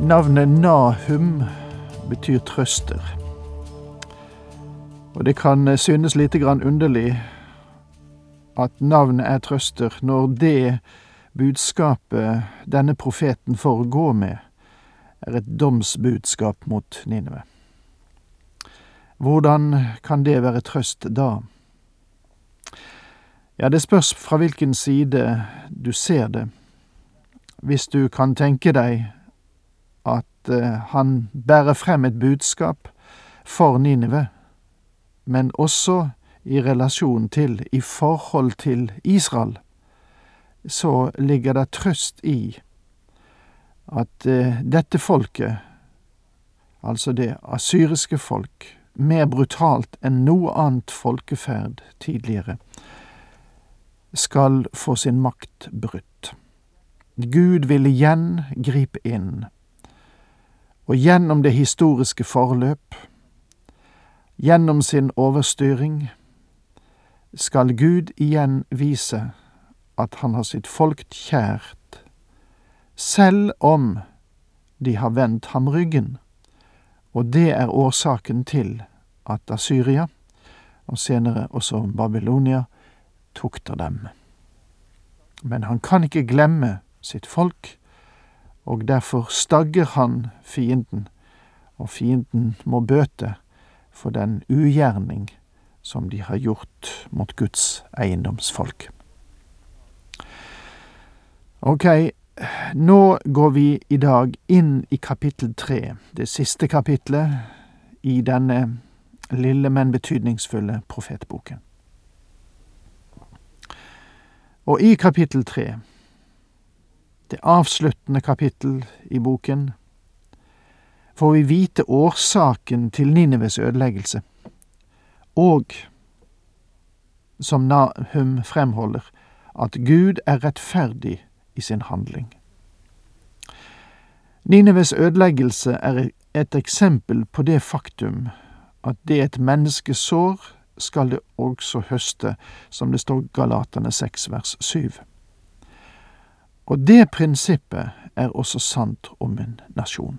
Navnet Nahum betyr trøster. Og det kan synes lite grann underlig at navnet er trøster, når det budskapet denne profeten får gå med, er et domsbudskap mot Nineve. Hvordan kan det være trøst da? Ja, det spørs fra hvilken side du ser det. Hvis du kan tenke deg at eh, han bærer frem et budskap for Ninive, men også i relasjon til, i forhold til Israel, så ligger det trøst i at eh, dette folket, altså det asyriske folk, mer brutalt enn noe annet folkeferd tidligere, skal få sin makt brutt. Gud vil igjen gripe inn og gjennom det historiske forløp, gjennom sin overstyring, skal Gud igjen vise at han har sitt folk kjært, selv om de har vendt ham ryggen, og det er årsaken til at Asyria, og senere også Babylonia, tukter dem. Men han kan ikke glemme sitt folk, og derfor stagger han fienden, og fienden må bøte for den ugjerning som de har gjort mot Guds eiendomsfolk. Ok, nå går vi i dag inn i kapittel tre, det siste kapitlet i denne lille, men betydningsfulle profetboken. Og i kapittel tre det avsluttende kapittel i boken, får vi vite årsaken til Nineves ødeleggelse, og, som Nahum fremholder, at Gud er rettferdig i sin handling. Nineves ødeleggelse er et eksempel på det faktum at det et menneske sår, skal det også høste, som det står Galatane 6 vers 7. Og det prinsippet er også sant om en nasjon.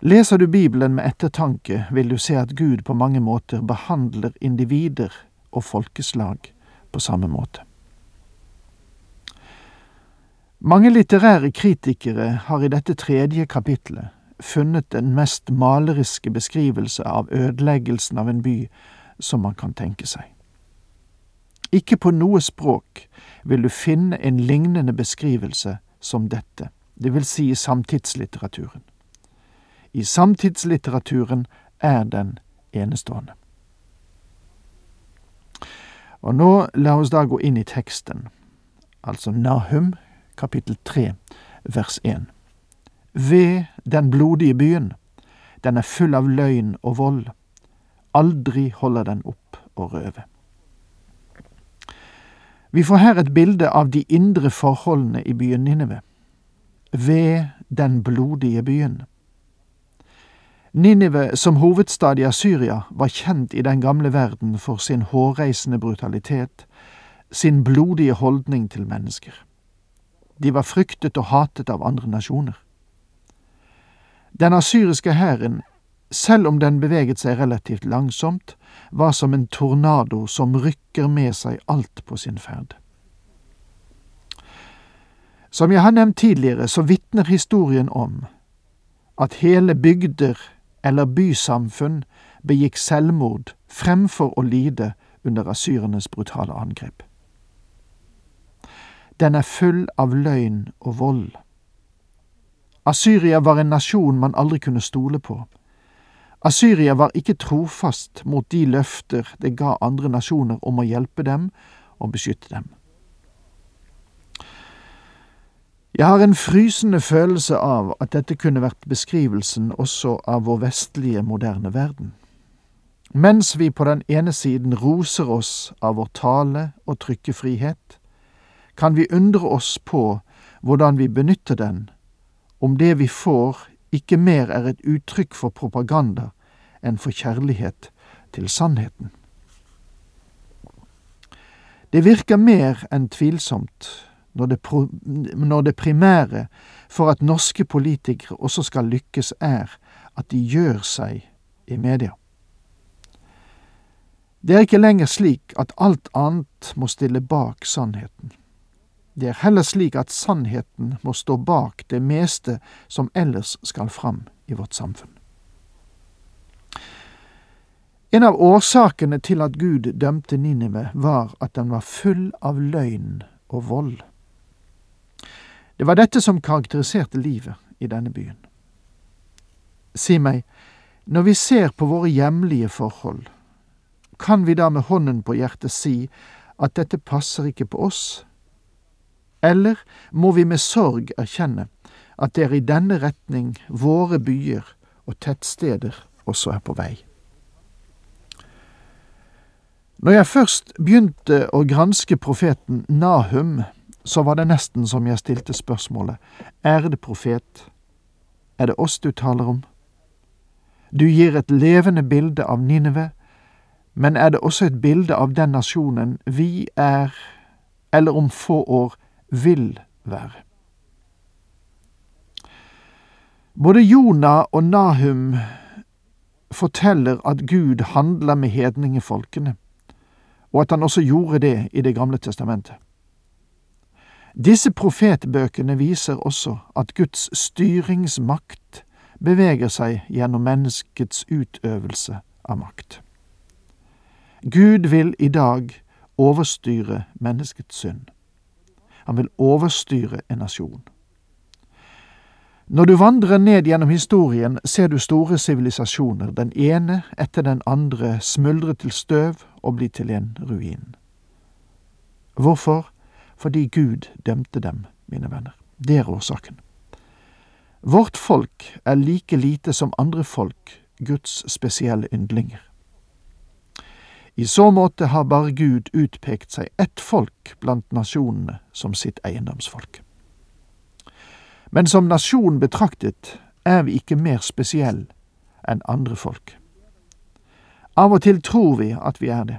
Leser du Bibelen med ettertanke, vil du se at Gud på mange måter behandler individer og folkeslag på samme måte. Mange litterære kritikere har i dette tredje kapitlet funnet den mest maleriske beskrivelse av ødeleggelsen av en by som man kan tenke seg. Ikke på noe språk vil du finne en lignende beskrivelse som dette, det vil si i samtidslitteraturen. I samtidslitteraturen er den enestående. Og nå la oss da gå inn i teksten, altså Nahum kapittel tre vers én. Ved den blodige byen, den er full av løgn og vold, aldri holder den opp å røve. Vi får her et bilde av de indre forholdene i byen Ninive. Ved den blodige byen. Ninive som hovedstad i Asyria var kjent i den gamle verden for sin hårreisende brutalitet, sin blodige holdning til mennesker. De var fryktet og hatet av andre nasjoner. Den asyriske hæren selv om den beveget seg relativt langsomt, var som en tornado som rykker med seg alt på sin ferd. Som jeg har nevnt tidligere, så vitner historien om at hele bygder eller bysamfunn begikk selvmord fremfor å lide under asyrernes brutale angrep. Den er full av løgn og vold. Asyria var en nasjon man aldri kunne stole på Asyria var ikke trofast mot de løfter det ga andre nasjoner om å hjelpe dem og beskytte dem. Jeg har en frysende følelse av at dette kunne vært beskrivelsen også av vår vestlige, moderne verden. Mens vi på den ene siden roser oss av vår tale og trykkefrihet, kan vi undre oss på hvordan vi benytter den, om det vi får ikke mer er et uttrykk for propaganda enn for kjærlighet til sannheten. Det virker mer enn tvilsomt når det, når det primære for at norske politikere også skal lykkes, er at de gjør seg i media. Det er ikke lenger slik at alt annet må stille bak sannheten. Det er heller slik at sannheten må stå bak det meste som ellers skal fram i vårt samfunn. En av årsakene til at Gud dømte Ninive, var at den var full av løgn og vold. Det var dette som karakteriserte livet i denne byen. Si meg, når vi ser på våre hjemlige forhold, kan vi da med hånden på hjertet si at dette passer ikke på oss? Eller må vi med sorg erkjenne at det er i denne retning våre byer og tettsteder også er på vei? Når jeg først begynte å granske profeten Nahum, så var det nesten som jeg stilte spørsmålet, ærede profet, er det oss du taler om? Du gir et levende bilde av Nineve, men er det også et bilde av den nasjonen vi er, eller om få år vil være? Både Jonah og Nahum forteller at Gud handla med hedningefolkene, og at han også gjorde det i Det gamle testamentet. Disse profetbøkene viser også at Guds styringsmakt beveger seg gjennom menneskets utøvelse av makt. Gud vil i dag overstyre menneskets synd. Han vil overstyre en nasjon. Når du vandrer ned gjennom historien, ser du store sivilisasjoner, den ene etter den andre smuldre til støv og bli til en ruin. Hvorfor? Fordi Gud dømte dem, mine venner. Det er årsaken. Vårt folk er like lite som andre folk Guds spesielle yndlinger. I så måte har bare Gud utpekt seg ett folk blant nasjonene som sitt eiendomsfolk. Men som nasjon betraktet er vi ikke mer spesiell enn andre folk. Av og til tror vi at vi er det.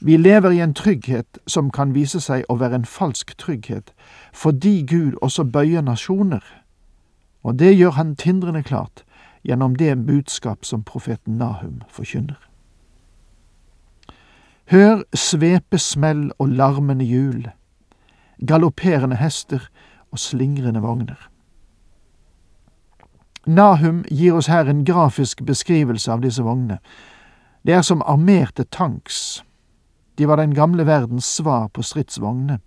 Vi lever i en trygghet som kan vise seg å være en falsk trygghet, fordi Gud også bøyer nasjoner, og det gjør han tindrende klart gjennom det budskap som profeten Nahum forkynner. Hør svepesmell og larmende hjul, galopperende hester og slingrende vogner. Nahum gir oss her en grafisk beskrivelse av disse vognene. Det er som armerte tanks. De var den gamle verdens svar på stridsvognene.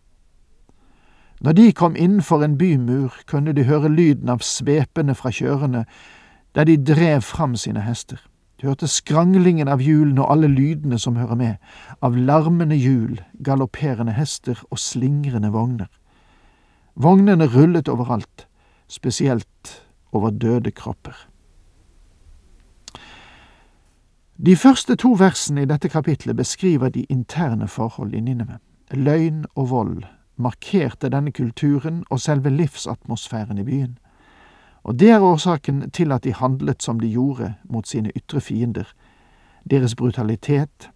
Når de kom innenfor en bymur, kunne de høre lyden av svepene fra kjørerne der de drev fram sine hester. Du hørte skranglingen av hjulene og alle lydene som hører med, av larmende hjul, galopperende hester og slingrende vogner. Vognene rullet overalt, spesielt over døde kropper. De første to versene i dette kapitlet beskriver de interne forhold i Nineve. Løgn og vold markerte denne kulturen og selve livsatmosfæren i byen. Og det er årsaken til at de handlet som de gjorde mot sine ytre fiender. Deres brutalitet,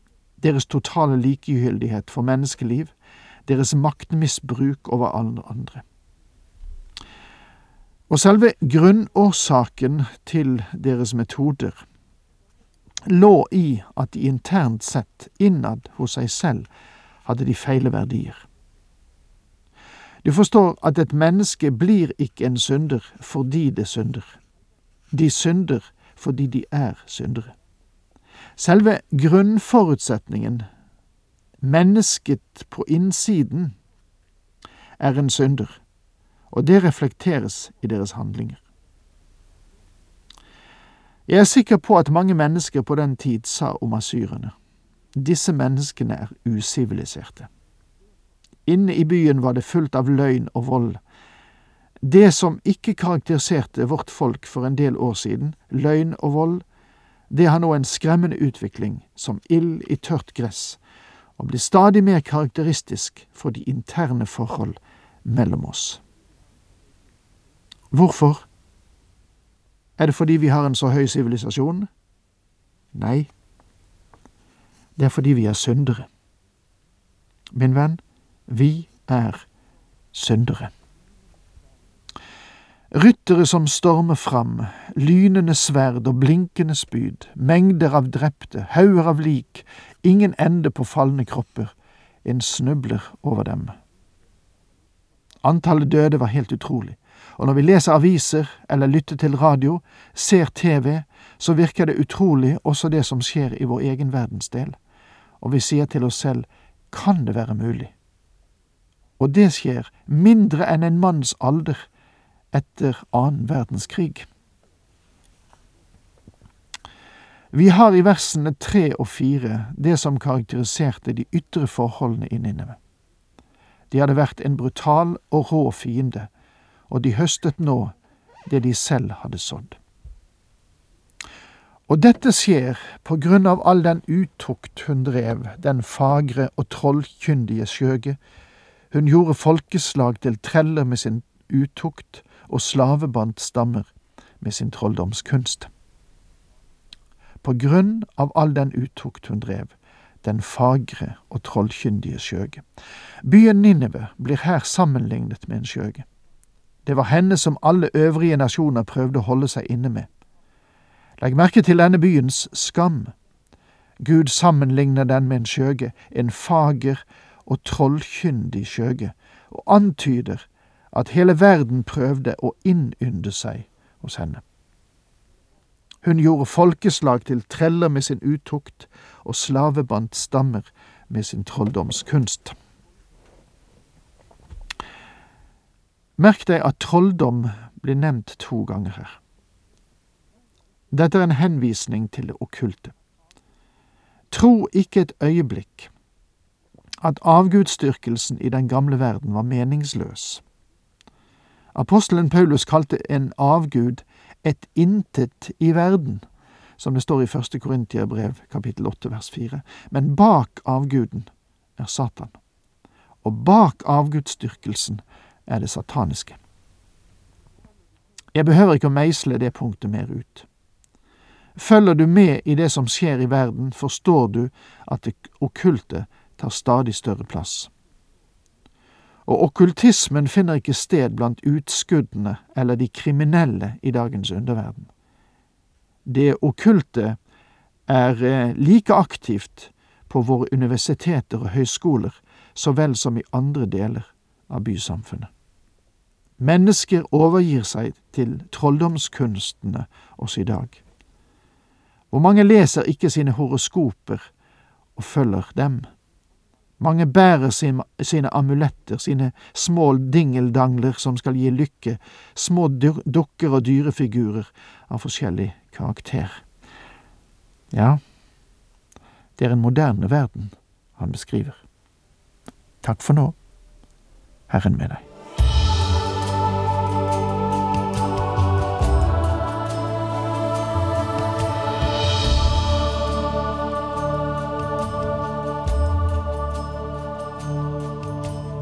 deres totale likegyldighet for menneskeliv, deres maktmisbruk over alle andre. Og selve grunnårsaken til deres metoder lå i at de internt sett, innad hos seg selv, hadde de feile verdier. Du forstår at et menneske blir ikke en synder fordi det synder. De synder fordi de er syndere. Selve grunnforutsetningen, mennesket på innsiden, er en synder, og det reflekteres i deres handlinger. Jeg er sikker på at mange mennesker på den tid sa om asyrene. Disse menneskene er usiviliserte. Inne i byen var det fullt av løgn og vold. Det som ikke karakteriserte vårt folk for en del år siden, løgn og vold, det har nå en skremmende utvikling, som ild i tørt gress, og blir stadig mer karakteristisk for de interne forhold mellom oss. Hvorfor? Er det fordi vi har en så høy sivilisasjon? Nei, det er fordi vi er syndere. Min venn, vi er syndere. Ryttere som stormer fram, lynende sverd og blinkende spyd, mengder av drepte, hauger av lik, ingen ende på falne kropper, en snubler over dem. Antallet døde var helt utrolig, og når vi leser aviser eller lytter til radio, ser TV, så virker det utrolig også det som skjer i vår egen verdensdel, og vi sier til oss selv, kan det være mulig? Og det skjer mindre enn en manns alder etter annen verdenskrig. Vi har i versene tre og fire det som karakteriserte de ytre forholdene i Ninneve. De hadde vært en brutal og rå fiende, og de høstet nå det de selv hadde sådd. Og dette skjer på grunn av all den utukt hun drev, den fagre og trollkyndige skjøge. Hun gjorde folkeslag til treller med sin utukt, og slavebandt stammer med sin trolldomskunst. På grunn av all den utukt hun drev, den fagre og trollkyndige skjøge. Byen Ninive blir her sammenlignet med en skjøge. Det var henne som alle øvrige nasjoner prøvde å holde seg inne med. Legg merke til denne byens skam. Gud sammenligner den med en skjøge, en fager og trollkyndig skjøge, og antyder at hele verden prøvde å innynde seg hos henne. Hun gjorde folkeslag til treller med sin utukt og slavebandt stammer med sin trolldomskunst. Merk deg at trolldom blir nevnt to ganger her. Dette er en henvisning til det okkulte. Tro ikke et øyeblikk at avgudsdyrkelsen i den gamle verden var meningsløs. Apostelen Paulus kalte en avgud et intet i verden, som det står i første Korintiabrev kapittel åtte vers fire. Men bak avguden er Satan, og bak avgudsdyrkelsen er det sataniske. Jeg behøver ikke å meisle det punktet mer ut. Følger du med i det som skjer i verden, forstår du at det okkulte tar stadig større plass. Og okkultismen finner ikke sted blant utskuddene eller de kriminelle i dagens underverden. Det okkulte er eh, like aktivt på våre universiteter og høyskoler så vel som i andre deler av bysamfunnet. Mennesker overgir seg til trolldomskunstene også i dag. Hvor mange leser ikke sine horoskoper og følger dem? Mange bærer sine, sine amuletter, sine små dingeldangler som skal gi lykke, små dukker og dyrefigurer av forskjellig karakter. Ja, det er en moderne verden han beskriver. Takk for nå. Herren med deg.